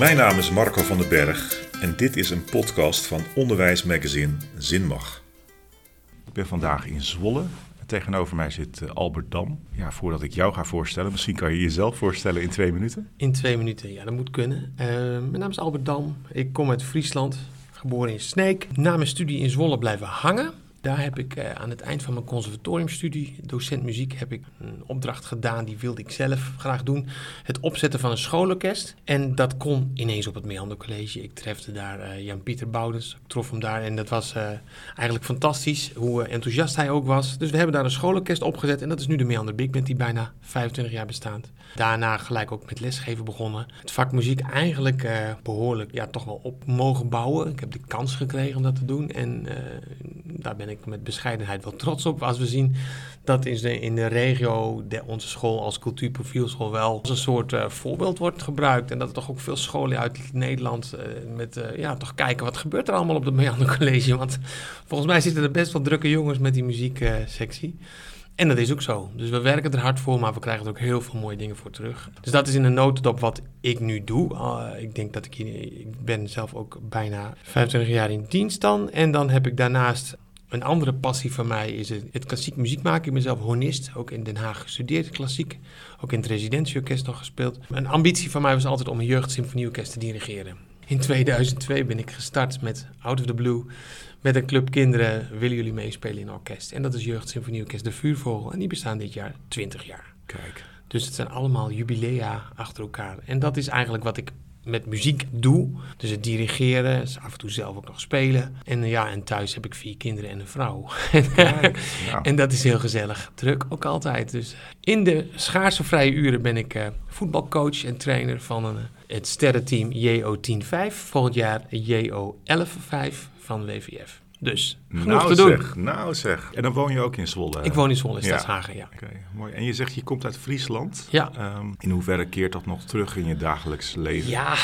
Mijn naam is Marco van den Berg en dit is een podcast van onderwijsmagazine Zinmag. Ik ben vandaag in Zwolle. Tegenover mij zit eh, Albert Dam. Ja, voordat ik jou ga voorstellen, misschien kan je jezelf voorstellen in twee minuten. In twee minuten, ja, dat moet kunnen. Uh, mijn naam is Albert Dam. Ik kom uit Friesland, geboren in Sneek. Na mijn studie in Zwolle blijven hangen. Daar heb ik uh, aan het eind van mijn conservatoriumstudie, docent muziek, heb ik een opdracht gedaan. Die wilde ik zelf graag doen. Het opzetten van een schoolorkest. En dat kon ineens op het Meander College. Ik trefte daar uh, Jan-Pieter Boudens. Ik trof hem daar en dat was uh, eigenlijk fantastisch. Hoe enthousiast hij ook was. Dus we hebben daar een schoolorkest opgezet. En dat is nu de Meander Big Band die bijna 25 jaar bestaat. Daarna gelijk ook met lesgeven begonnen. Het vak muziek eigenlijk behoorlijk ja, toch wel op mogen bouwen. Ik heb de kans gekregen om dat te doen. En daar ben ik met bescheidenheid wel trots op. Als we zien dat in de, in de regio de, onze school als cultuurprofielschool wel als een soort uh, voorbeeld wordt gebruikt. En dat er toch ook veel scholen uit Nederland uh, met, uh, ja, toch kijken wat gebeurt er allemaal op het Meander College. Want volgens mij zitten er best wel drukke jongens met die muzieksectie. En dat is ook zo. Dus we werken er hard voor, maar we krijgen er ook heel veel mooie dingen voor terug. Dus dat is in een notendop wat ik nu doe. Ik denk dat ik hier, ik ben zelf ook bijna 25 jaar in dienst dan. En dan heb ik daarnaast een andere passie van mij is het, het klassiek muziek maken. Ik ben zelf hornist, ook in Den Haag gestudeerd klassiek. Ook in het residentieorkest nog gespeeld. Een ambitie van mij was altijd om een jeugdsymfonieorkest te dirigeren. In 2002 ben ik gestart met Out of the Blue. Met een club kinderen willen jullie meespelen in een orkest. En dat is Jeugdsymfonieorkest De Vuurvogel. En die bestaan dit jaar 20 jaar. Kijk. Dus het zijn allemaal jubilea achter elkaar. En dat is eigenlijk wat ik met muziek doe. Dus het dirigeren, dus af en toe zelf ook nog spelen. En ja, en thuis heb ik vier kinderen en een vrouw. Kijk, ja. en dat is heel gezellig. Druk ook altijd. Dus in de schaarse vrije uren ben ik uh, voetbalcoach en trainer van een, het sterrenteam JO 10-5. Volgend jaar JO 11-5 van WVF. Dus genoeg nou te doen. Zeg, nou zeg. En dan woon je ook in Zwolle? Ik woon in Zwolle, in Stadshagen, ja. Oké, okay, mooi. En je zegt je komt uit Friesland. Ja. Um, in hoeverre keert dat nog terug in je dagelijks leven? Ja,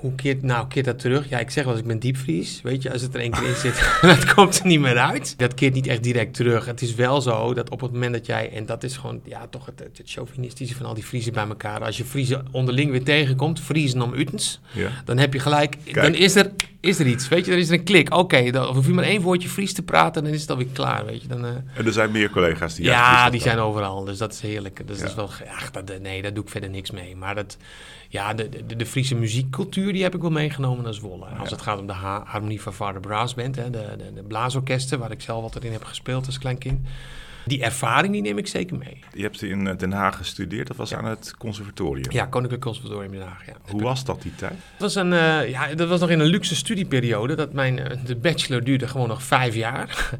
hoe keert, nou, keert dat terug? Ja, ik zeg wel eens, ik ben diepvries. Weet je, als het er één keer in zit, dat komt er niet meer uit. Dat keert niet echt direct terug. Het is wel zo dat op het moment dat jij, en dat is gewoon, ja, toch het, het, het chauvinistische van al die Friesen bij elkaar. Als je Friesen onderling weer tegenkomt, Friesen om Utens, ja. dan heb je gelijk, Kijk. dan is er, is er iets. Weet je, dan is er een klik. Oké, okay, dan hoef je maar één woordje Fries te praten, dan is het alweer klaar, weet je. Dan, uh... En er zijn meer collega's die Ja, die zijn overal, dus dat is heerlijk. Dus ja. dat is wel, ach, dat, nee, daar doe ik verder niks mee. Maar dat, ja, de, de, de Friese muziekcultuur, die heb ik wel meegenomen naar Zwolle. Als het gaat om de ha Harmonie van Vader Brass Band, hè, de, de, de blaasorkesten, waar ik zelf altijd in heb gespeeld als klein kind. Die ervaring die neem ik zeker mee. Je hebt in Den Haag gestudeerd, dat was ja. aan het conservatorium. Ja, Koninklijk Conservatorium in Den Haag, ja. Hoe was dat die tijd? Dat was, een, uh, ja, dat was nog in een luxe studieperiode. Dat mijn, uh, de bachelor duurde gewoon nog vijf jaar.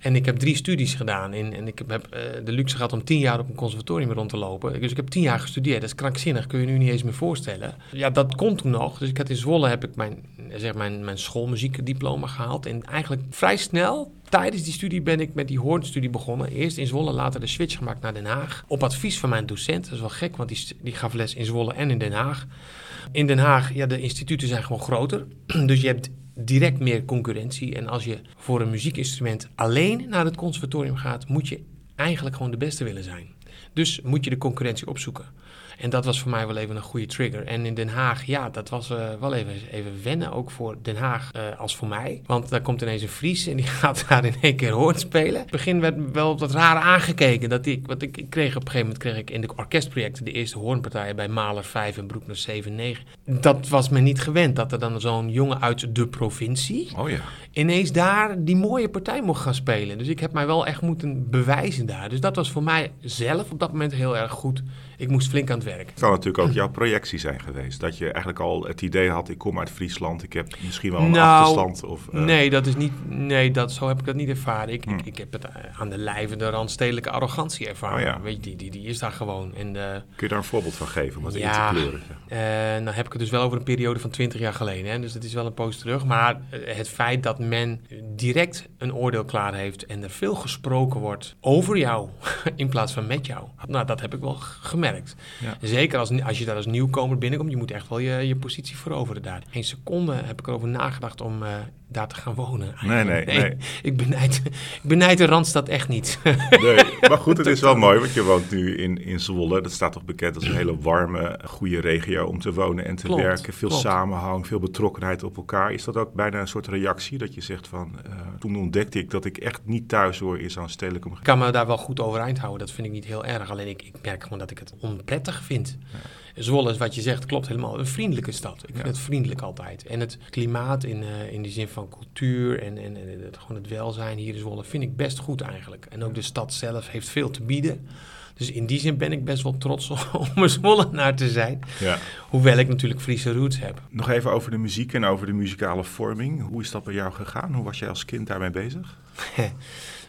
En ik heb drie studies gedaan. In, en ik heb uh, de luxe gehad om tien jaar op een conservatorium rond te lopen. Dus ik heb tien jaar gestudeerd. Dat is krankzinnig, kun je nu niet eens meer voorstellen. Ja, dat kon toen nog. Dus ik had in Zwolle heb ik mijn, zeg, mijn, mijn schoolmuziekdiploma gehaald. En eigenlijk vrij snel, tijdens die studie ben ik met die hoornstudie begonnen. Eerst in Zwolle, later de switch gemaakt naar Den Haag. Op advies van mijn docent. Dat is wel gek, want die, die gaf les in Zwolle en in Den Haag. In Den Haag, ja, de instituten zijn gewoon groter. Dus je hebt direct meer concurrentie. En als je voor een muziekinstrument alleen naar het conservatorium gaat, moet je eigenlijk gewoon de beste willen zijn. Dus moet je de concurrentie opzoeken. En dat was voor mij wel even een goede trigger. En in Den Haag, ja, dat was uh, wel even, even wennen, ook voor Den Haag uh, als voor mij. Want daar komt ineens een Fries en die gaat daar in één keer hoorn spelen. In het begin werd wel wat raar aangekeken. Dat ik, wat ik, ik kreeg op een gegeven moment kreeg ik in de orkestprojecten de eerste hoornpartijen bij Maler 5 en Broekner 7 9. Dat was me niet gewend, dat er dan zo'n jongen uit de provincie oh ja. ineens daar die mooie partij mocht gaan spelen. Dus ik heb mij wel echt moeten bewijzen daar. Dus dat was voor mij zelf op dat moment heel erg goed. Ik moest flink aan het werk. Het kan natuurlijk ook jouw projectie zijn geweest. Dat je eigenlijk al het idee had, ik kom uit Friesland, ik heb misschien wel een nou, achterstand. Of, uh... Nee, dat is niet, nee dat, zo heb ik dat niet ervaren. Ik, hmm. ik, ik, heb het aan de lijve de randstedelijke arrogantie ervaren. Oh ja. Weet je, die, die, die is daar gewoon. En, uh, Kun je daar een voorbeeld van geven? Om het ja, in te kleuren? Uh, nou heb ik het dus wel over een periode van 20 jaar geleden. Hè? Dus dat is wel een poos terug. Maar het feit dat men direct een oordeel klaar heeft en er veel gesproken wordt over jou in plaats van met jou. Nou, dat heb ik wel gemerkt gemerkt. Ja. Zeker als, als je daar als nieuwkomer binnenkomt, je moet echt wel je, je positie veroveren daar. Geen seconde heb ik erover nagedacht om uh, daar te gaan wonen. Nee, nee, nee, Ik benijd, ik benijd de Randstad echt niet. Nee, maar goed, het is wel mooi, want je woont nu in, in Zwolle. Dat staat toch bekend als een hele warme, goede regio om te wonen en te Klopt, werken. Veel klopt. samenhang, veel betrokkenheid op elkaar. Is dat ook bijna een soort reactie dat je zegt van... Uh, toen ontdekte ik dat ik echt niet thuis hoor in zo'n stedelijke omgeving. Ik kan me daar wel goed overeind houden, dat vind ik niet heel erg. Alleen ik, ik merk gewoon dat ik het onprettig vind. Ja. Zwolle is wat je zegt, klopt helemaal. Een vriendelijke stad. Ik vind het vriendelijk altijd. En het klimaat in, uh, in die zin van cultuur en, en, en het, gewoon het welzijn hier in Zwolle vind ik best goed eigenlijk. En ook de stad zelf heeft veel te bieden. Dus in die zin ben ik best wel trots om een Zwollenaar te zijn. Ja. Hoewel ik natuurlijk Friese roots heb. Nog even over de muziek en over de muzikale vorming. Hoe is dat bij jou gegaan? Hoe was jij als kind daarmee bezig?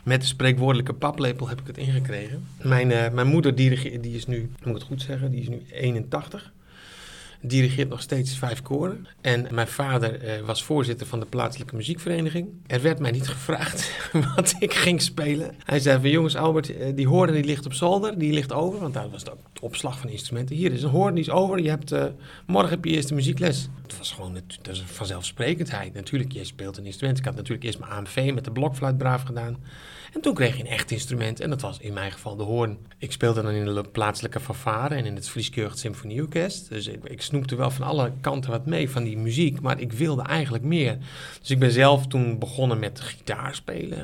Met de spreekwoordelijke paplepel heb ik het ingekregen. Mijn, uh, mijn moeder dirigeert, die is nu, moet ik het goed zeggen, die is nu 81 dirigeert nog steeds vijf koren. En mijn vader uh, was voorzitter van de plaatselijke muziekvereniging. Er werd mij niet gevraagd wat ik ging spelen. Hij zei van jongens Albert, uh, die hoorn die ligt op zolder, die ligt over. Want daar was de opslag van instrumenten. Hier is een hoorn, die is over. Je hebt, uh, morgen heb je eerst de muziekles. Het was gewoon dat is een vanzelfsprekendheid. Natuurlijk, je speelt een instrument. Ik had natuurlijk eerst mijn AMV met de blokfluit braaf gedaan. En toen kreeg je een echt instrument en dat was in mijn geval de hoorn. Ik speelde dan in de plaatselijke fanfare en in het Frieskeurd Symfonieorkest. Dus ik, ik, snoepte wel van alle kanten wat mee van die muziek, maar ik wilde eigenlijk meer. Dus ik ben zelf toen begonnen met gitaar spelen.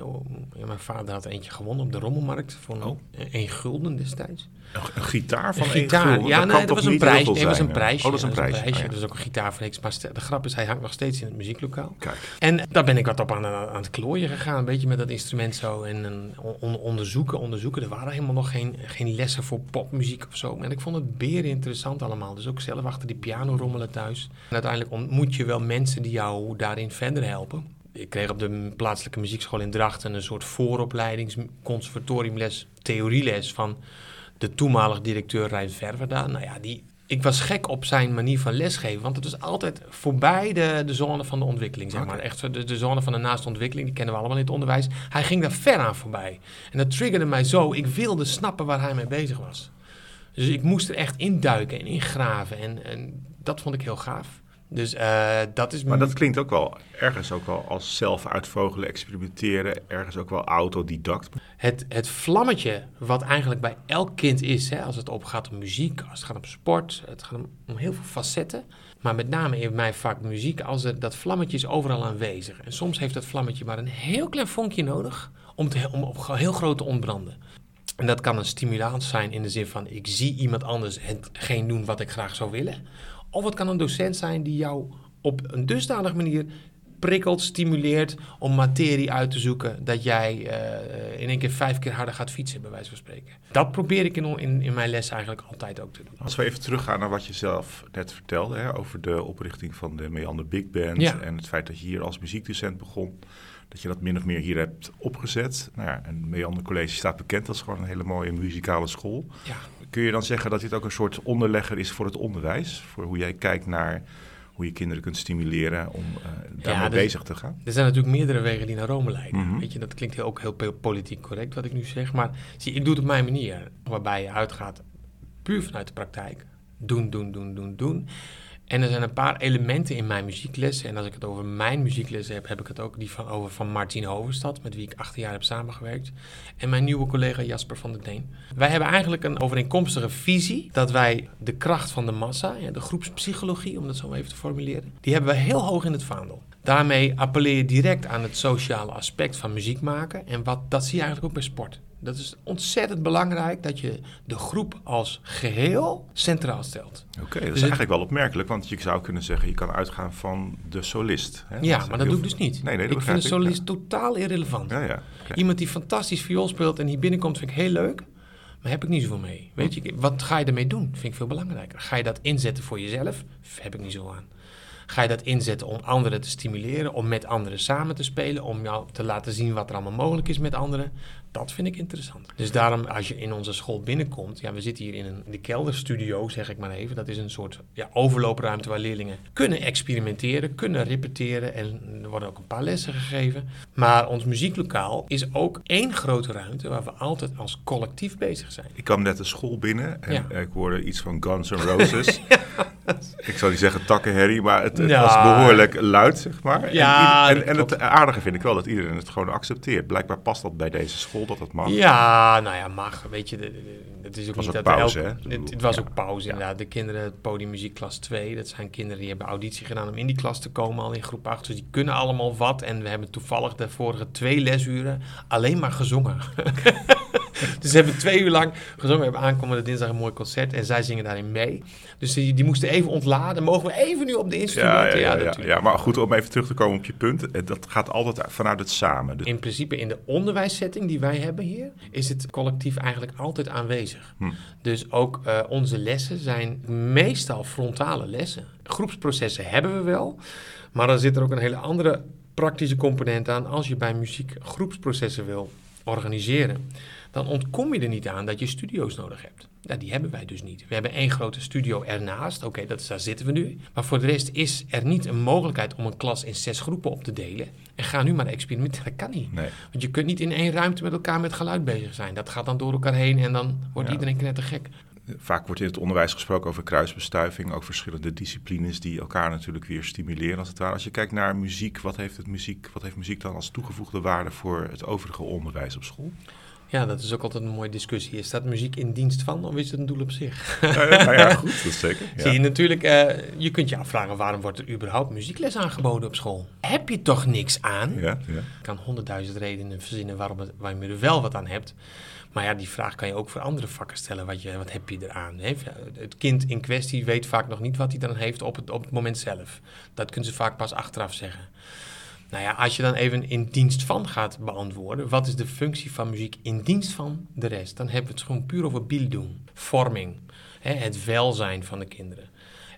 Ja, mijn vader had eentje gewonnen op de rommelmarkt voor oh. een gulden destijds. Een, een gitaar van een gitaar. Een ja, dat nee, dat was een prijs. Nee, dat was een prijsje. Oh, dat is een prijsje. prijsje. Oh, ja. Dat is ook een gitaar van niks. Maar de grap is, hij hangt nog steeds in het muzieklokaal. Kijk. En daar ben ik wat op aan, aan het klooien gegaan, een beetje met dat instrument zo. En, en on, onderzoeken, onderzoeken. Er waren helemaal nog geen, geen lessen voor popmuziek of zo. En ik vond het beren interessant allemaal. Dus ook zelf achter die piano rommelen thuis. En uiteindelijk ontmoet je wel mensen die jou daarin verder helpen. Ik kreeg op de plaatselijke muziekschool in Drachten een soort vooropleidings conservatoriumles, theorieles van de toenmalig directeur Rijn Verwerda. Nou ja, die, ik was gek op zijn manier van lesgeven, want het was altijd voorbij de, de zone van de ontwikkeling, zeg maar. Echt de, de zone van de naaste ontwikkeling, die kennen we allemaal in het onderwijs. Hij ging daar ver aan voorbij. En dat triggerde mij zo. Ik wilde snappen waar hij mee bezig was. Dus ik moest er echt induiken en ingraven en, en dat vond ik heel gaaf. Dus uh, dat is... Maar dat klinkt ook wel ergens ook wel als zelf uitvogelen, experimenteren, ergens ook wel autodidact. Het, het vlammetje wat eigenlijk bij elk kind is, hè, als het op gaat om muziek, als het gaat om sport, het gaat om, om heel veel facetten. Maar met name in mijn vak muziek, als er, dat vlammetje is overal aanwezig. En soms heeft dat vlammetje maar een heel klein vonkje nodig om, te, om op heel groot te ontbranden. En dat kan een stimulans zijn in de zin van ik zie iemand anders hetgeen doen wat ik graag zou willen. Of het kan een docent zijn die jou op een dusdanige manier prikkelt, stimuleert om materie uit te zoeken dat jij uh, in één keer vijf keer harder gaat fietsen, bij wijze van spreken. Dat probeer ik in, in, in mijn les eigenlijk altijd ook te doen. Als we even teruggaan naar wat je zelf net vertelde hè, over de oprichting van de Meander Big Band Ja. en het feit dat je hier als muziekdocent begon. Dat je dat min of meer hier hebt opgezet. Nou ja, en Meander College staat bekend als gewoon een hele mooie muzikale school. Ja. Kun je dan zeggen dat dit ook een soort onderlegger is voor het onderwijs? Voor hoe jij kijkt naar hoe je kinderen kunt stimuleren om uh, daarmee dus- bezig te gaan? Er zijn natuurlijk meerdere wegen die naar Rome leiden. Mhm. Weet je, dat klinkt ook heel politiek correct wat ik nu zeg. Maar zie, ik doe het op mijn manier. Waarbij je uitgaat puur vanuit de praktijk. Doen, doen, doen, doen, doen. En er zijn een paar elementen in mijn muzieklessen. En als ik het over mijn muzieklessen heb, heb ik het ook die van, over van Martien Hoverstad, met wie ik acht jaar heb samengewerkt. En mijn nieuwe collega Jasper van der Deen. Wij hebben eigenlijk een overeenkomstige visie dat wij de kracht van de massa, ja, de groepspsychologie, om dat zo even te formuleren, die hebben we heel hoog in het vaandel. Daarmee appelleer je direct aan het sociale aspect van muziek maken. En wat, dat zie je eigenlijk ook bij sport. Dat is ontzettend belangrijk dat je de groep als geheel centraal stelt. Oké, okay, dat is Dus het- eigenlijk wel opmerkelijk, want je zou kunnen zeggen, je kan uitgaan van de solist. Hè? Ja, maar dat doe ik dus niet. Nee, nee, dat ik vind ik, solist totaal irrelevant. Ja, ja. Iemand die fantastisch viool speelt en hier binnenkomt vind ik heel leuk. Maar heb ik niet zoveel mee. Weet je, wat ga je ermee doen? Vind ik veel belangrijker. Ga je dat inzetten voor jezelf? Heb ik niet zo aan. Ga je dat inzetten om anderen te stimuleren, om met anderen samen te spelen, om jou te laten zien wat er allemaal mogelijk is met anderen? Dat vind ik interessant. Dus daarom, als je in onze school binnenkomt, ja, we zitten hier in een, de kelderstudio, zeg ik maar even. Dat is een soort ja, overloopruimte waar leerlingen kunnen experimenteren, kunnen repeteren en er worden ook een paar lessen gegeven. Maar ons muzieklokaal is ook één grote ruimte waar we altijd als collectief bezig zijn. Ik kwam net de school binnen en Ja. ik hoorde iets van Guns N' Roses. Ik zou niet zeggen takkenherrie, maar het, het Ja. was behoorlijk luid, zeg maar. En en, en het aardige vind ik wel dat iedereen het gewoon accepteert. Blijkbaar past dat bij deze school, dat het mag. Ja, nou ja, mag. Weet je, de- de- het is ook was niet ook dat pauze, elk- hè? Het, het was ja. ook pauze, inderdaad. De kinderen, podiummuziek klas 2, dat zijn kinderen die hebben auditie gedaan om in die klas te komen, al in groep 8. Dus die kunnen allemaal wat. En we hebben toevallig de vorige twee lesuren alleen maar gezongen. dus ze hebben twee uur lang gezongen. We hebben aankomende dinsdag een mooi concert en zij zingen daarin mee. Dus die, die moesten even ontladen. Mogen we even nu op de instrumenten? ja, ja, ja, maar goed, om even terug te komen op je punt. eh, Dat gaat altijd vanuit het samen. In principe in de onderwijssetting die wij hebben hier, is het collectief eigenlijk altijd aanwezig. Hm. Dus ook eh, onze lessen zijn meestal frontale lessen. Groepsprocessen hebben we wel, maar dan zit er ook een hele andere praktische component aan. Als je bij muziek groepsprocessen wil organiseren, dan ontkom je er niet aan dat je studio's nodig hebt. Ja, die hebben wij dus niet. We hebben één grote studio ernaast. Oké, dat is daar zitten we nu. Maar voor de rest is er niet een mogelijkheid om een klas in zes groepen op te delen. En ga nu maar experimenteren. Dat kan niet. Nee. Want je kunt niet in één ruimte met elkaar met geluid bezig zijn. Dat gaat dan door elkaar heen en dan wordt Ja. iedereen knettergek. Vaak wordt in het onderwijs gesproken over kruisbestuiving, ook verschillende disciplines die elkaar natuurlijk weer stimuleren als het ware. Als je kijkt naar muziek, wat heeft, het muziek, wat heeft muziek dan als toegevoegde waarde voor het overige onderwijs op school? Ja, dat is ook altijd een mooie discussie. Is dat muziek in dienst van of is het een doel op zich? nou ja, goed, dat is zeker. Zie je Ja. natuurlijk, eh, je kunt je afvragen waarom wordt er überhaupt muziekles aangeboden op school? Heb je toch niks aan? Ja, ja. Je kan honderdduizend redenen verzinnen waarom, het, waarom je er wel wat aan hebt. Maar ja, die vraag kan je ook voor andere vakken stellen. Wat, je, wat heb je eraan? Hè? Het kind in kwestie weet vaak nog niet wat hij eraan heeft op het, op het moment zelf. Dat kunnen ze vaak pas achteraf zeggen. Nou ja, als je dan even in dienst van gaat beantwoorden, wat is de functie van muziek in dienst van de rest? Dan hebben we het gewoon puur over bildung, vorming, hè, het welzijn van de kinderen.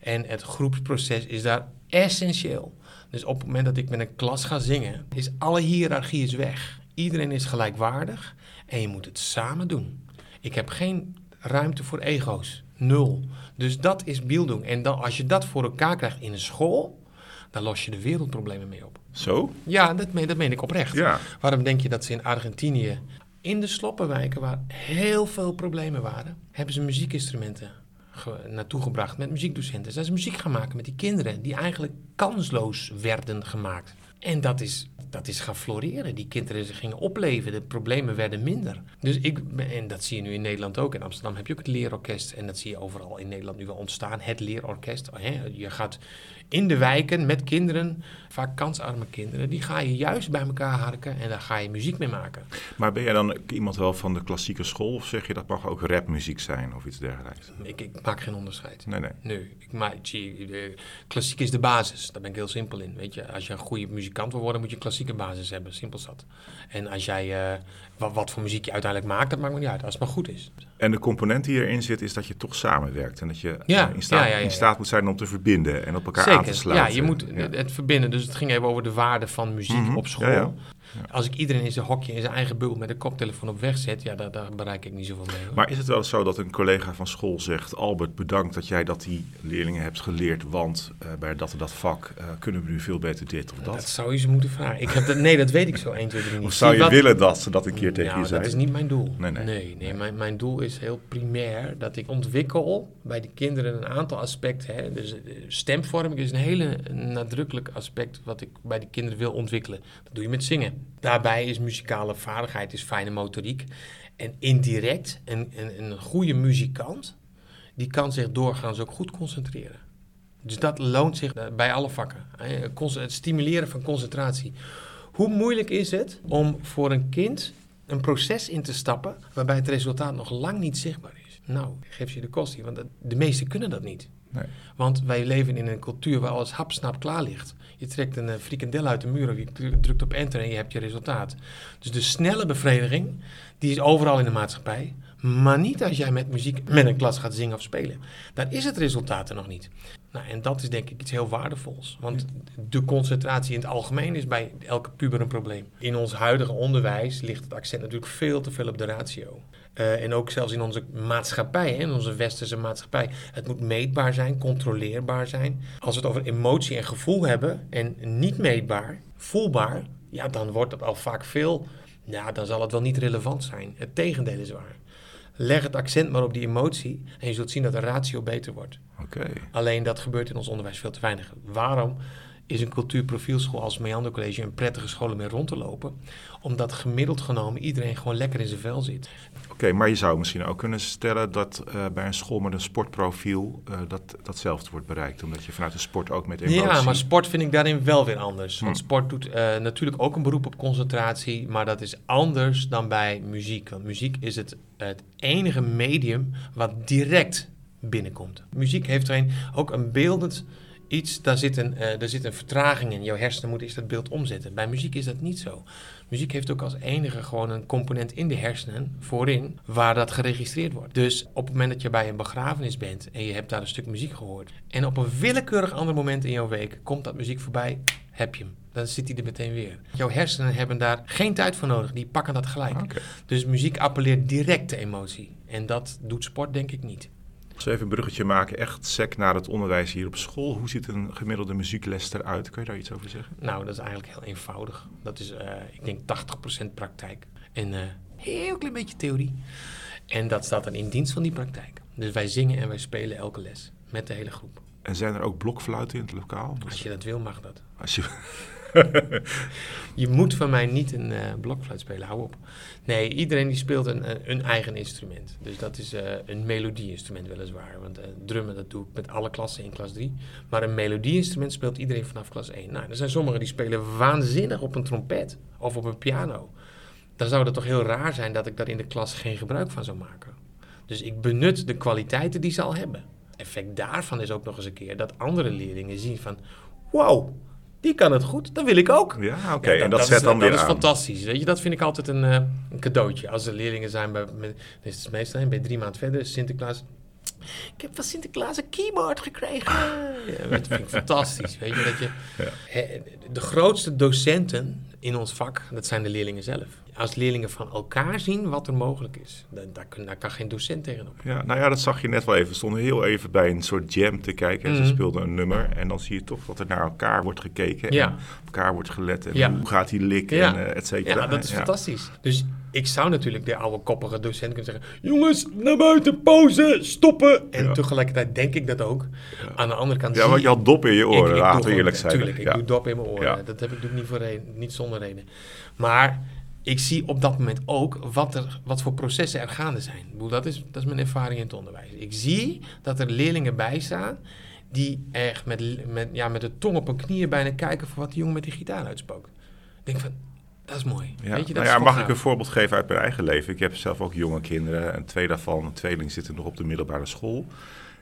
En het groepsproces is daar essentieel. Dus op het moment dat ik met een klas ga zingen, is alle hiërarchie weg. Iedereen is gelijkwaardig en je moet het samen doen. Ik heb geen ruimte voor ego's. Nul. Dus dat is bildung. En dan, als je dat voor elkaar krijgt in een school, dan los je de wereldproblemen mee op. Zo? Ja, dat meen, dat meen ik oprecht. Ja. Waarom denk je dat ze in Argentinië, in de sloppenwijken waar heel veel problemen waren, hebben ze muziekinstrumenten ge- naartoe gebracht met muziekdocenten. Zijn ze muziek gaan maken met die kinderen die eigenlijk kansloos werden gemaakt. En dat is, dat is gaan floreren. Die kinderen gingen opleven, de problemen werden minder. Dus ik, en dat zie je nu in Nederland ook. In Amsterdam heb je ook het leerorkest. En dat zie je overal in Nederland nu wel ontstaan. Het leerorkest. Je gaat in de wijken met kinderen, vaak kansarme kinderen, die ga je juist bij elkaar harken en daar ga je muziek mee maken. Maar ben jij dan iemand wel van de klassieke school of zeg je dat mag ook rapmuziek zijn of iets dergelijks? Ik, ik maak geen onderscheid. Nee, nee. Nee, ik maak, klassiek is de basis. Daar ben ik heel simpel in. Weet je, als je een goede muzikant wil worden, moet je een basis hebben. Simpel zat. En als jij, eh, wat, wat voor muziek je uiteindelijk maakt, dat maakt me niet uit. Als het maar goed is. En de component die erin zit is dat je toch samenwerkt en dat je Ja, eh, in, staat, ja, ja, ja, in staat moet zijn om te verbinden en op elkaar aan te sluiten. Ja, je moet het verbinden. Dus het ging even over de waarde van muziek Mhm, op school. Ja. Als ik iedereen in zijn hokje, in zijn eigen bubbel met een koptelefoon op weg zet, ja, daar, daar bereik ik niet zoveel mee. hoor. Maar is het wel zo dat een collega van school zegt: Albert, bedankt dat jij dat die leerlingen hebt geleerd, want eh, bij dat en dat vak eh, kunnen we nu veel beter dit of dat? Dat zou je ze moeten vragen. Ik heb dat, nee, dat weet ik zo 1, 2, 3 niet. of zou je willen dat ze dat een keer tegen nou, je zeggen? dat is niet mijn doel. Nee, nee. nee, nee, Mijn, mijn doel is heel primair dat ik ontwikkel bij de kinderen een aantal aspecten. Hè. Dus eh, stemvorming is een hele nadrukkelijk aspect wat ik bij de kinderen wil ontwikkelen. Dat doe je met zingen. Daarbij is muzikale vaardigheid, is fijne motoriek. En indirect, een, een, een goede muzikant, die kan zich doorgaans ook goed concentreren. Dus dat loont zich bij alle vakken. Het stimuleren van concentratie. Hoe moeilijk is het om voor een kind een proces in te stappen waarbij het resultaat nog lang niet zichtbaar is? Nou, geef je de kost want de meesten kunnen dat niet. Want wij leven in een cultuur waar alles hapsnap klaar ligt. Je trekt een eh, frikandel uit de muur of je dru- drukt op enter en je hebt je resultaat. Dus de snelle bevrediging, die is overal in de maatschappij. Maar niet als jij met muziek met een klas gaat zingen of spelen. Daar is het resultaat er nog niet. Nou, en dat is denk ik iets heel waardevols. Want de concentratie in het algemeen is bij elke puber een probleem. In ons huidige onderwijs ligt het accent natuurlijk veel te veel op de ratio. Uh, en ook zelfs in onze maatschappij, in onze westerse maatschappij. Het moet meetbaar zijn, controleerbaar zijn. Als we het over emotie en gevoel hebben en niet meetbaar, voelbaar, ja, dan wordt het al vaak veel, ja, dan zal het wel niet relevant zijn. Het tegendeel is waar. Leg het accent maar op die emotie en je zult zien dat de ratio beter wordt. Oké. Alleen dat gebeurt in ons onderwijs veel te weinig. Waarom is een cultuurprofielschool als Meander College een prettige school om mee rond te lopen? Omdat gemiddeld genomen iedereen gewoon lekker in zijn vel zit. Oké, maar je zou misschien ook kunnen stellen dat uh, bij een school met een sportprofiel uh, dat, datzelfde wordt bereikt. Omdat je vanuit de sport ook met emotie... Ja, maar sport vind ik daarin wel weer anders. Want hm. sport doet uh, natuurlijk ook een beroep op concentratie, maar dat is anders dan bij muziek. Want muziek is het, het enige medium wat direct binnenkomt. Muziek heeft erin ook een beeldend iets, daar zit een, uh, daar zit een vertraging in. Jouw hersenen moeten eerst dat beeld omzetten. Bij muziek is dat niet zo. Muziek heeft ook als enige gewoon een component in de hersenen voorin waar dat geregistreerd wordt. Dus op het moment dat je bij een begrafenis bent en je hebt daar een stuk muziek gehoord en op een willekeurig ander moment in jouw week komt dat muziek voorbij, heb je hem. Dan zit hij er meteen weer. Jouw hersenen hebben daar geen tijd voor nodig. Die pakken dat gelijk. Dus muziek appelleert direct de emotie. En dat doet sport denk ik niet. Als we even een bruggetje maken, echt sec naar het onderwijs hier op school. Hoe ziet een gemiddelde muziekles eruit? Kun je daar iets over zeggen? Nou, dat is eigenlijk heel eenvoudig. Dat is, uh, ik denk, 80% praktijk en uh, heel klein beetje theorie. En dat staat dan in dienst van die praktijk. Dus wij zingen en wij spelen elke les met de hele groep. En zijn er ook blokfluiten in het lokaal? Als je dat wil, mag dat. Als je... je moet van mij niet een uh, blokfluit spelen, hou op. Nee, iedereen die speelt een, een eigen instrument. Dus dat is uh, een melodieinstrument weliswaar. Want drummen, dat doe ik met alle klassen in klas 3. Maar een melodieinstrument speelt iedereen vanaf klas 1. Nou, er zijn sommigen die spelen waanzinnig op een trompet of op een piano. Dan zou het toch heel raar zijn dat ik daar in de klas geen gebruik van zou maken. Dus ik benut de kwaliteiten die ze al hebben. Effect daarvan is ook nog eens een keer dat andere leerlingen zien van... Wow, die kan het goed, dat wil ik ook. Ja, oké. en dat, zet is, dan weer Dat is fantastisch. Weet je, dat vind ik altijd een, uh, een cadeautje. Als er leerlingen zijn, bij, met, is het meestal bij drie maanden verder, Sinterklaas. Ik heb van Sinterklaas een keyboard gekregen. Ja, dat vind ik fantastisch. Weet je, dat je, ja. de grootste docenten in ons vak, dat zijn de leerlingen zelf als leerlingen van elkaar zien wat er mogelijk is. Daar, daar, kan geen docent tegenop. Ja, nou ja, dat zag je net wel even. We stonden heel even bij een soort jam te kijken. En Ze mhm. speelden een nummer. En dan zie je toch dat er naar elkaar wordt gekeken. En op elkaar wordt gelet. En hoe gaat hij likken, ja. en uh, et cetera. Ja, dat is fantastisch. Dus ik zou natuurlijk de oude koppige docent kunnen zeggen... Jongens, naar buiten, pauze, stoppen. En tegelijkertijd denk ik dat ook. Aan de andere kant... Ja, want je had dop in je oren, laten we eerlijk zijn. Tuurlijk, ik doe dop in mijn oren. Dat heb ik natuurlijk niet, voor reden, niet zonder reden. Maar ik zie op dat moment ook wat, er, wat voor processen er gaande zijn. Dat is, dat is mijn ervaring in het onderwijs. Ik zie dat er leerlingen bij staan die echt met, met, ja, met de tong op hun knieën bijna kijken voor wat die jongen met die gitaar uitspookt. Ik denk van, dat is mooi. Ja. Weet je, dat nou ja, mag ik een voorbeeld geven uit mijn eigen leven? Ik heb zelf ook jonge kinderen en twee daarvan, een tweeling, zitten nog op de middelbare school.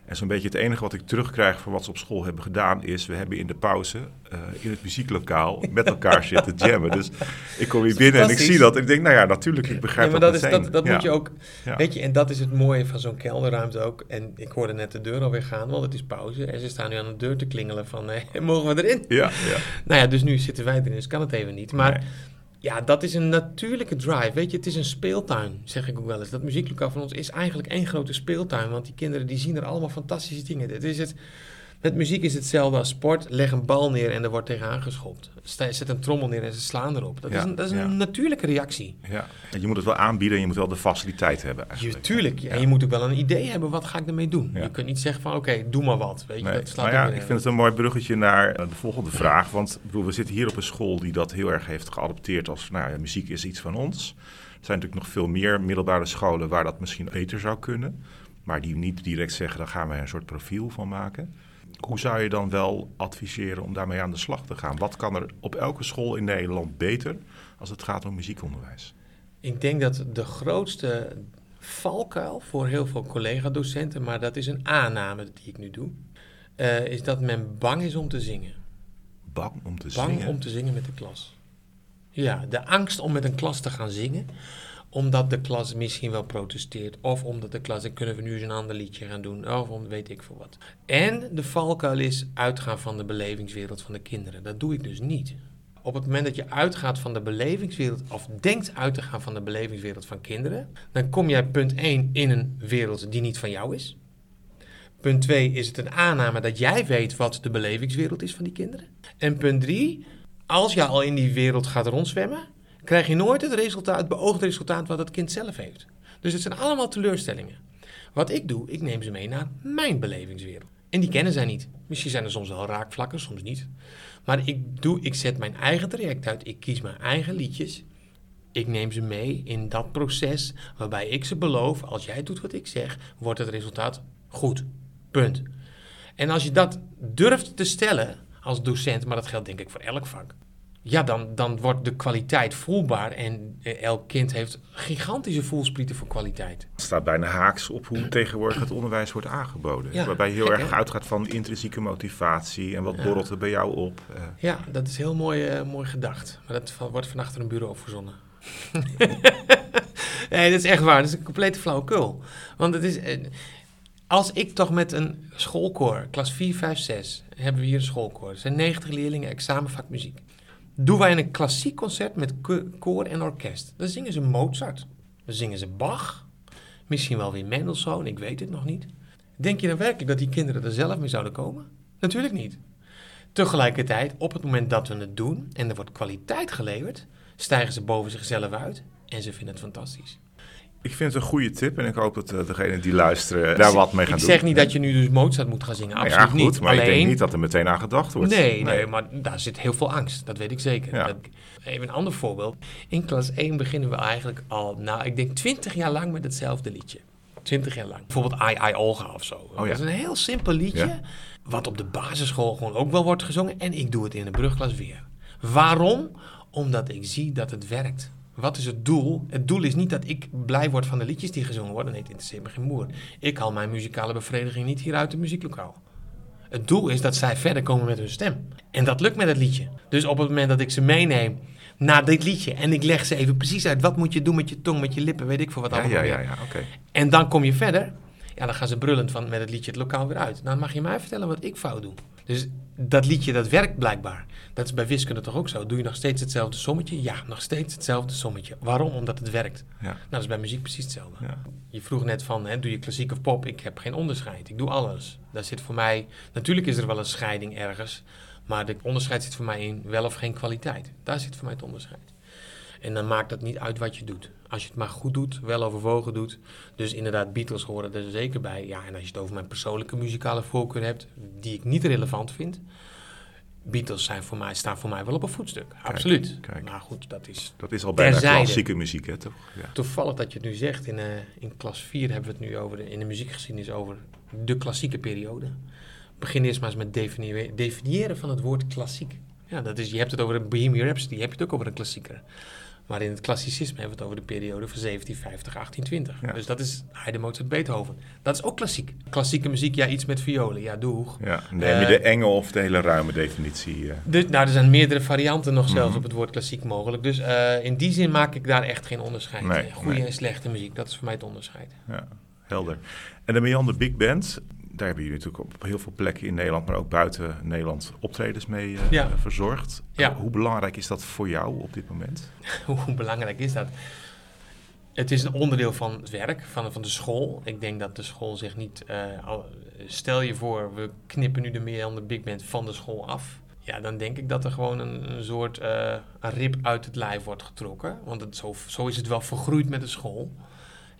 En zo'n beetje het enige wat ik terugkrijg van wat ze op school hebben gedaan is... we hebben in de pauze uh, in het muzieklokaal met elkaar zitten jammen. Dus ik kom hier binnen en ik zie dat. En ik denk, nou ja, natuurlijk, ik begrijp ja, maar dat. Is, dat, dat moet je ook... Ja. Weet je, en dat is het mooie van zo'n kelderruimte ook. En ik hoorde net de deur alweer gaan, want het is pauze. En ze staan nu aan de deur te klingelen van, eh, mogen we erin? Ja, ja. Nou ja, dus nu zitten wij erin, dus kan het even niet. Maar... Nee. Ja, dat is een natuurlijke drive. Weet je, het is een speeltuin, zeg ik ook wel eens. Dat muzieklokaal van ons is eigenlijk één grote speeltuin. Want die kinderen die zien er allemaal fantastische dingen. Het is het, met muziek is hetzelfde als sport. Leg een bal neer en er wordt tegenaan geschopt. Zet een trommel neer en ze slaan erop. Dat is een, dat is een natuurlijke reactie. Ja, je moet het wel aanbieden en je moet wel de faciliteit hebben. Je, tuurlijk. Ja. En je moet ook wel een idee hebben, wat ga ik ermee doen? Je kunt niet zeggen van, oké, doe maar wat. Weet je, dat ja, ik vind het een mooi bruggetje naar eh, de volgende vraag. Want bedoel, we zitten hier op een school die dat heel erg heeft geadopteerd als, nou ja, muziek is iets van ons. Er zijn natuurlijk nog veel meer middelbare scholen waar dat misschien beter zou kunnen. Maar die niet direct zeggen, daar gaan we een soort profiel van maken. Hoe zou je dan wel adviseren om daarmee aan de slag te gaan? Wat kan er op elke school in Nederland beter als het gaat om muziekonderwijs? Ik denk dat de grootste valkuil voor heel veel collega-docenten, maar dat is een aanname die ik nu doe, uh, is dat men bang is om te zingen. Bang om te bang zingen? om te zingen met de klas. Ja, de angst om met een klas te gaan zingen omdat de klas misschien wel protesteert. Of omdat de klas, kunnen we nu eens een ander liedje gaan doen. Of om weet ik veel wat. En de valkuil is uitgaan van de belevingswereld van de kinderen. Dat doe ik dus niet. Op het moment dat je uitgaat van de belevingswereld, of denkt uit te gaan van de belevingswereld van kinderen, dan kom jij punt 1 in een wereld die niet van jou is. Punt 2 is het een aanname dat jij weet wat de belevingswereld is van die kinderen. En punt 3, als je al in die wereld gaat rondzwemmen, krijg je nooit het, resultaat, het beoogde resultaat wat het kind zelf heeft. Dus het zijn allemaal teleurstellingen. Wat ik doe, ik neem ze mee naar mijn belevingswereld. En die kennen zij niet. Misschien zijn er soms wel raakvlakken, soms niet. Maar ik, doe, ik zet mijn eigen traject uit. Ik kies mijn eigen liedjes. Ik neem ze mee in dat proces waarbij ik ze beloof, als jij doet wat ik zeg, wordt het resultaat goed. Punt. En als je dat durft te stellen als docent, maar dat geldt denk ik voor elk vak, ja, dan, dan wordt de kwaliteit voelbaar. En eh, elk kind heeft gigantische voelsprieten voor kwaliteit. Het staat bijna haaks op hoe tegenwoordig het onderwijs wordt aangeboden. Ja, waarbij je heel gek, erg uitgaat van intrinsieke motivatie en wat Ja. borrelt er bij jou op. Eh, Ja, dat is heel mooi, eh, mooi gedacht. Maar dat wordt van achter een bureau verzonnen. nee, dat is echt waar. Dat is een complete flauwekul. Want het is... als ik toch met een schoolkoor, klas 4, 5, 6, hebben we hier een schoolkoor. Er zijn 90 leerlingen, examenvak muziek. Doen wij een klassiek concert met ko- koor en orkest. Dan zingen ze Mozart. Dan zingen ze Bach. Misschien wel weer Mendelssohn, ik weet het nog niet. Denk je dan werkelijk dat die kinderen er zelf mee zouden komen? Natuurlijk niet. Tegelijkertijd, op het moment dat we het doen en er wordt kwaliteit geleverd, stijgen ze boven zichzelf uit en ze vinden het fantastisch. Ik vind het een goede tip en ik hoop dat uh, degenen die luisteren daar wat mee gaan ik doen. zeg niet dat je nu dus Mozart moet gaan zingen, absoluut ja, goed, niet. maar Alleen, ik denk niet dat er meteen aan gedacht wordt. Nee, nee, maar daar zit heel veel angst, dat weet ik zeker. Ja. Dat- even een ander voorbeeld. In klas 1 beginnen we eigenlijk al, nou, ik denk 20 jaar lang met hetzelfde liedje. 20 jaar lang. Bijvoorbeeld I, I, Olga of zo. ja. Dat is een heel simpel liedje, wat op de basisschool gewoon ook wel wordt gezongen. En ik doe het in de brugklas weer. Waarom? Omdat ik zie dat het werkt. Wat is het doel? Het doel is niet dat ik blij word van de liedjes die gezongen worden. Nee, het interesseert me geen moer. Ik haal mijn muzikale bevrediging niet hier uit het muzieklokaal. Het doel is dat zij verder komen met hun stem. En dat lukt met het liedje. Dus op het moment dat ik ze meeneem naar dit liedje en ik leg ze even precies uit wat moet je doen met je tong, met je lippen, weet ik veel wat Ja, allemaal. ja, ja, ja oké. En dan kom je verder. Ja, dan gaan ze brullend van met het liedje het lokaal weer uit. Dan mag je mij vertellen wat ik fout doe. Dus dat liedje, dat werkt blijkbaar. Dat is bij wiskunde toch ook zo. Doe je nog steeds hetzelfde sommetje? Ja, nog steeds hetzelfde sommetje. Waarom? Omdat het werkt. Ja. Nou, dat is bij muziek precies hetzelfde. Ja. Je vroeg net van, hè, doe je klassiek of pop? Ik heb geen onderscheid. Ik doe alles. Daar zit voor mij... Natuurlijk is er wel een scheiding ergens. Maar de onderscheid zit voor mij in wel of geen kwaliteit. Daar zit voor mij het onderscheid. En dan maakt het niet uit wat je doet. Als je het maar goed doet, wel overwogen doet. Dus inderdaad, Beatles horen er zeker bij. Ja, en als je het over mijn persoonlijke muzikale voorkeur hebt, die ik niet relevant vind. Beatles zijn voor mij, staan voor mij wel op een voetstuk. Absoluut. kijk. Maar goed, dat is Dat is al bijna Terzijde. klassieke muziek, hè, toch? Ja. toevallig dat je het nu zegt. In, eh, in klas 4 hebben we het nu over, de, in de muziekgeschiedenis over de klassieke periode. Begin eerst maar eens met definiëren, definiëren van het woord klassiek. Ja, dat is, je hebt het over een Bohemian Rhapsody, je hebt het ook over een klassieker. Maar in het klassicisme hebben we het over de periode van 1750, 1820. Ja. Dus dat is Haydn, Mozart, Beethoven. Dat is ook klassiek. Klassieke muziek, ja, iets met violen, ja, doeg. Ja, neem je Eh, de enge of de hele ruime definitie? eh. Dus, nou, er zijn meerdere varianten nog zelfs Mhm. op het woord klassiek mogelijk. Dus eh, in die zin maak ik daar echt geen onderscheid. Nee, Goede nee. en slechte muziek, dat is voor mij het onderscheid. Ja, helder. En de Meander Big Band, daar hebben jullie natuurlijk op heel veel plekken in Nederland, maar ook buiten Nederland optredens mee eh, Ja. verzorgd. Ja. Hoe belangrijk is dat voor jou op dit moment? Hoe belangrijk is dat? Het is een onderdeel van het werk, van, van de school. Ik denk dat de school zich niet... eh, al- stel je voor, we knippen nu de Meander Big Band van de school af. Ja, dan denk ik dat er gewoon een, een soort eh, een rib uit het lijf wordt getrokken. Want het, zo, zo is het wel vergroeid met de school.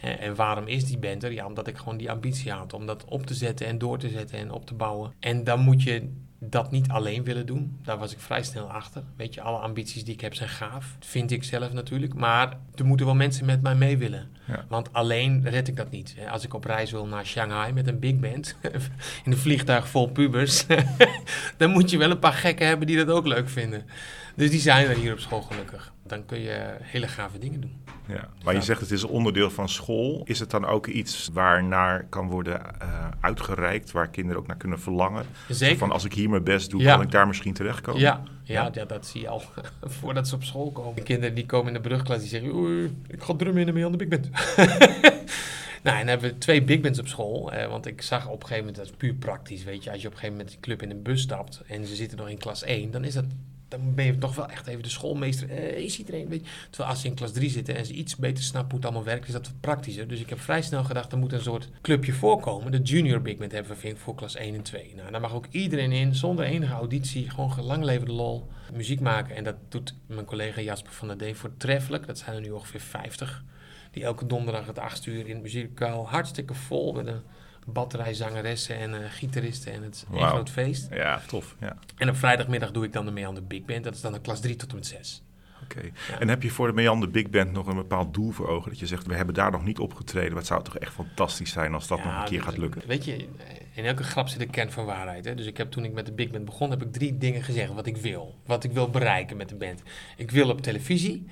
En, waarom is die band er? Ja, omdat ik gewoon die ambitie had om dat op te zetten en door te zetten en op te bouwen. En dan moet je dat niet alleen willen doen. Daar was ik vrij snel achter. Weet je, alle ambities die ik heb zijn gaaf. Vind ik zelf natuurlijk. Maar er moeten wel mensen met mij mee willen. Ja. Want alleen red ik dat niet. Als ik op reis wil naar Shanghai met een big band, in een vliegtuig vol pubers, dan moet je wel een paar gekken hebben die dat ook leuk vinden. Dus die zijn er hier op school gelukkig. Dan kun je hele gave dingen doen. Ja, maar je zegt het is een onderdeel van school. Is het dan ook iets waar naar kan worden eh, uitgereikt, waar kinderen ook naar kunnen verlangen? Zeker. Van als ik hier mijn best doe, Ja. kan ik daar misschien terechtkomen? Ja, ja, Ja. dat zie je al voordat ze op school komen. De kinderen die komen in de brugklas die zeggen... Oei, ik ga drummen in de aan de big band. nou, en dan hebben we twee big bands op school. eh, want ik zag op een gegeven moment, dat is puur praktisch, weet je. Als je op een gegeven moment die club in een bus stapt en ze zitten nog in klas 1... dan is dat... Dan ben je toch wel echt even de schoolmeester. Eh, is iedereen, je. Terwijl als ze in klas 3 zitten en ze iets beter snappen hoe het allemaal werkt, is dat wat praktischer. Dus ik heb vrij snel gedacht, er moet een soort clubje voorkomen. De junior big band hebben we vind voor klas 1 en 2. Nou, daar mag ook iedereen in, zonder enige auditie, gewoon lang leven de lol, muziek maken. En dat doet mijn collega Jasper van der Deen voortreffelijk. Dat zijn er nu ongeveer 50. Die elke donderdag het 8 uur in het muzieklokaal hartstikke vol met een batterij zangeressen en eh, gitaristen. En het is Wauw. groot feest. Ja, tof. Ja. En op vrijdagmiddag doe ik dan de de big band. Dat is dan de klas 3 tot en met 6. Oké. Ja. En heb je voor de Meander Big Band nog een bepaald doel voor ogen? Dat je zegt, we hebben daar nog niet opgetreden. Maar het zou toch echt fantastisch zijn als dat nog een keer gaat lukken? Weet je, in elke grap zit een kern van waarheid. Hè? Dus ik heb toen ik met de Big Band begon, heb ik drie dingen gezegd wat ik wil. Wat ik wil bereiken met de band. Ik wil op televisie,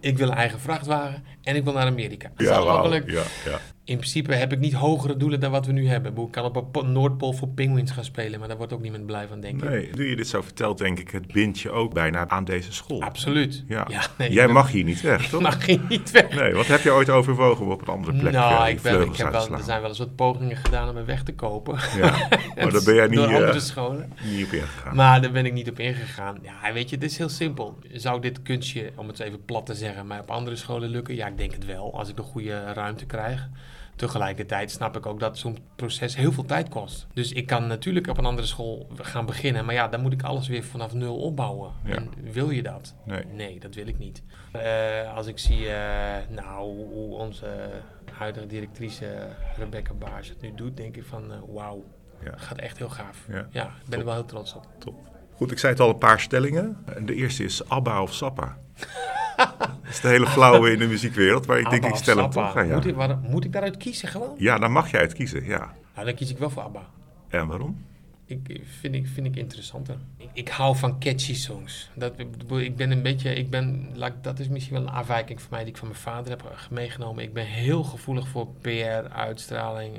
ik wil een eigen vrachtwagen en ik wil naar Amerika. Dat is allemaal ja, ja. In principe heb ik niet hogere doelen dan wat we nu hebben. Ik kan op een po- Noordpool voor Penguins gaan spelen, maar daar wordt ook niemand blij van, denk ik. Nee, nu je dit zo vertelt, denk ik, het bindt je ook bijna aan deze school. Absoluut. Ja. nee, Jij mag hier niet weg, toch? mag hier niet weg. Nee, wat heb je ooit overwogen om op een andere plek nou, eh, ik ben, ik heb wel, er zijn wel eens wat pogingen gedaan om me weg te kopen. Ja, maar daar ben jij niet, Door eh, andere scholen. niet op ingegaan. Maar daar ben ik niet op ingegaan. Ja, weet je, het is heel simpel. Zou dit kunstje, om het even plat te zeggen, mij op andere scholen lukken? Ja, ik denk het wel, als ik de goede ruimte krijg. Tegelijkertijd snap ik ook dat zo'n proces heel veel tijd kost. Dus ik kan natuurlijk op een andere school gaan beginnen. Maar ja, dan moet ik alles weer vanaf nul opbouwen. Ja. En wil je dat? Nee. dat wil ik niet. Eh, als ik zie, eh, nou, hoe- onze huidige directrice Rebecca Baars het nu doet, denk ik van, eh, wauw, Ja. gaat echt heel gaaf. Ja. Ja, ik ben er wel heel trots op. Top. Goed, ik zei het al, een paar stellingen. En de eerste is Abba of Sappa. dat is de hele flauwe in de muziekwereld, maar ik denk, ik stel hem toch aan jou. Moet ik, waar- moet ik daaruit kiezen gewoon? Ja, dan mag jij het kiezen, ja. Nou, dan kies ik wel voor ABBA. En waarom? Ik, vind, ik, vind ik interessanter. Ik, ik hou van catchy songs. Dat, ik ben een beetje, ik ben, dat is misschien wel een afwijking van mij die ik van mijn vader heb meegenomen. Ik ben heel gevoelig voor PR, uitstraling.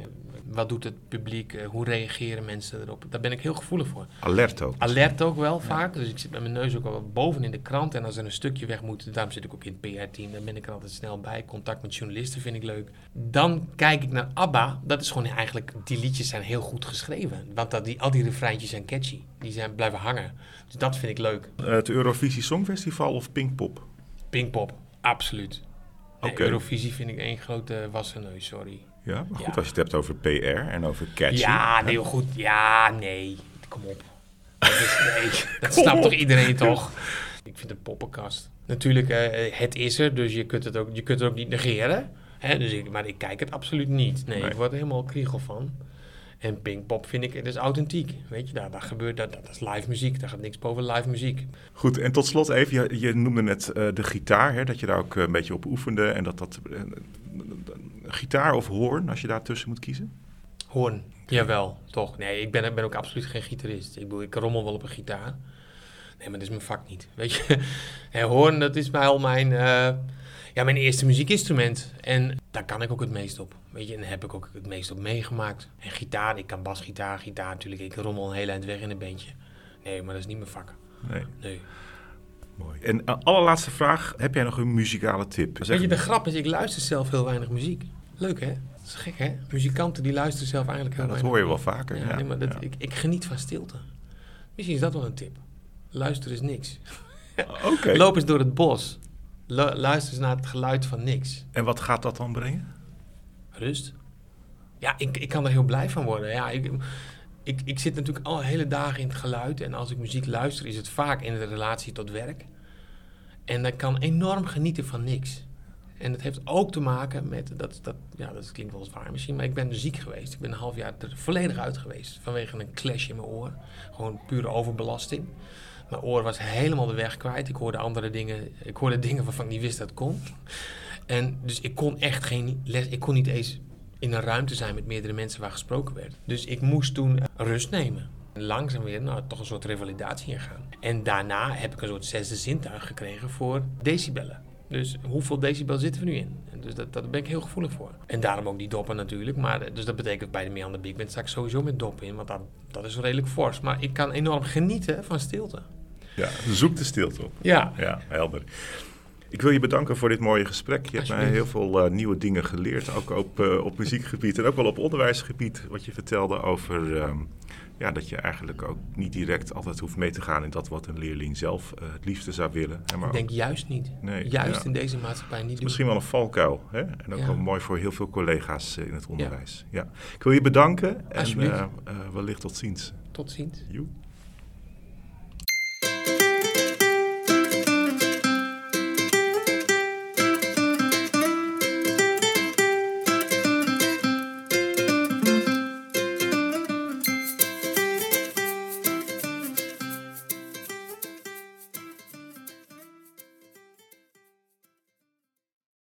Wat doet het publiek? eh, Hoe reageren mensen erop? Daar ben ik heel gevoelig voor. Alert ook. Alert ook wel vaak. Dus ik zit met mijn neus ook wel boven in de krant. En als er een stukje weg moet, daarom zit ik ook in het PR-team. Dan ben ik er altijd snel bij. Contact met journalisten vind ik leuk. Dan kijk ik naar ABBA. Dat is gewoon eigenlijk, die liedjes zijn heel goed geschreven. Want dat, die, al die refreintjes zijn catchy. Die zijn blijven hangen. Dus dat vind ik leuk. Eh, Het Eurovisie Songfestival of Pinkpop? Pinkpop, absoluut. Eurovisie vind ik één grote wassen neus, sorry. Ja, maar goed, Ja. als je het hebt over PR en over catchy. Ja, nee, goed. Ja, nee. Kom op. Dat, is, nee, dat snapt toch iedereen toch? Ik vind het poppenkast. Natuurlijk, eh, het is er, dus je kunt het ook, je kunt het ook niet negeren. Hè? Dus ik, maar ik kijk het absoluut niet. Nee, Nee. ik word er helemaal kriegel van. En Pinkpop vind ik, het is authentiek. Weet je, daar, daar gebeurt dat, dat is live muziek. Daar gaat niks boven live muziek. Goed, en tot slot even, je, je noemde net eh, de gitaar, hè, dat je daar ook eh, een beetje op oefende. En dat dat... gitaar of hoorn, als je daar tussen moet kiezen? Hoorn, jawel, toch. Nee, ik ben, ik ben ook absoluut geen gitarist. Ik, bedoel, ik rommel wel op een gitaar. Nee, maar dat is mijn vak niet, weet je. Nee, hoorn, dat is al mijn, eh, ja, mijn eerste muziekinstrument. En daar kan ik ook het meest op, weet je. En daar heb ik ook het meest op meegemaakt. En gitaar, ik kan basgitaar, gitaar natuurlijk. Ik rommel een hele eind weg in een bandje. Nee, maar dat is niet mijn vak. Nee, Nee. Mooi. En eh, allerlaatste vraag, heb jij nog een muzikale tip? Weet je, de grap is, ik luister zelf heel weinig muziek. Leuk, hè? Dat is gek, hè? Muzikanten die luisteren zelf eigenlijk heel Ja, dat weinig hoor je wel vaker. Ja, Ja, nee, maar dat, ja. ik, ik geniet van stilte. Misschien is dat wel een tip. Luister is niks. Oké. Loop eens door het bos. Lu- luister eens naar het geluid van niks. En wat gaat dat dan brengen? Rust. Ja, ik, ik kan er heel blij van worden. Ja, ik, ik, ik zit natuurlijk al hele dagen in het geluid. En als ik muziek luister, is het vaak in de relatie tot werk. En ik kan enorm genieten van niks. En dat heeft ook te maken met, dat, dat, ja, dat klinkt wel zwaar misschien, maar ik ben ziek geweest. Ik ben een half jaar er volledig uit geweest vanwege een clash in mijn oor. Gewoon pure overbelasting. Mijn oor was helemaal de weg kwijt. Ik hoorde andere dingen, ik hoorde dingen waarvan ik niet wist dat kon. En dus ik kon echt geen les, ik kon niet eens in een ruimte zijn met meerdere mensen waar gesproken werd. Dus ik moest toen rust nemen. langzaam weer nou, toch een soort revalidatie ingaan. En daarna heb ik een soort zesde zintuig gekregen voor decibellen. Dus hoeveel decibel zitten we nu in? Dus dat, daar ben ik heel gevoelig voor. En daarom ook die doppen natuurlijk. Maar, dus dat betekent bij de Meander Big Band sta ik sowieso met doppen in. Want dat, dat is redelijk fors. Maar ik kan enorm genieten van stilte. Ja, zoek de stilte op. Ja. Ja, helder. Ik wil je bedanken voor dit mooie gesprek. Je hebt mij heel veel uh, nieuwe dingen geleerd, ook op, uh, op muziekgebied en ook wel op onderwijsgebied. Wat je vertelde over uh, ja, dat je eigenlijk ook niet direct altijd hoeft mee te gaan in dat wat een leerling zelf uh, het liefste zou willen. Maar ik denk ook, juist niet. Nee, juist ja. in deze maatschappij niet. Misschien wel een valkuil. Hè? En ook ja. wel mooi voor heel veel collega's in het onderwijs. Ja. Ik wil je bedanken en wellicht tot ziens. Tot ziens. Joe.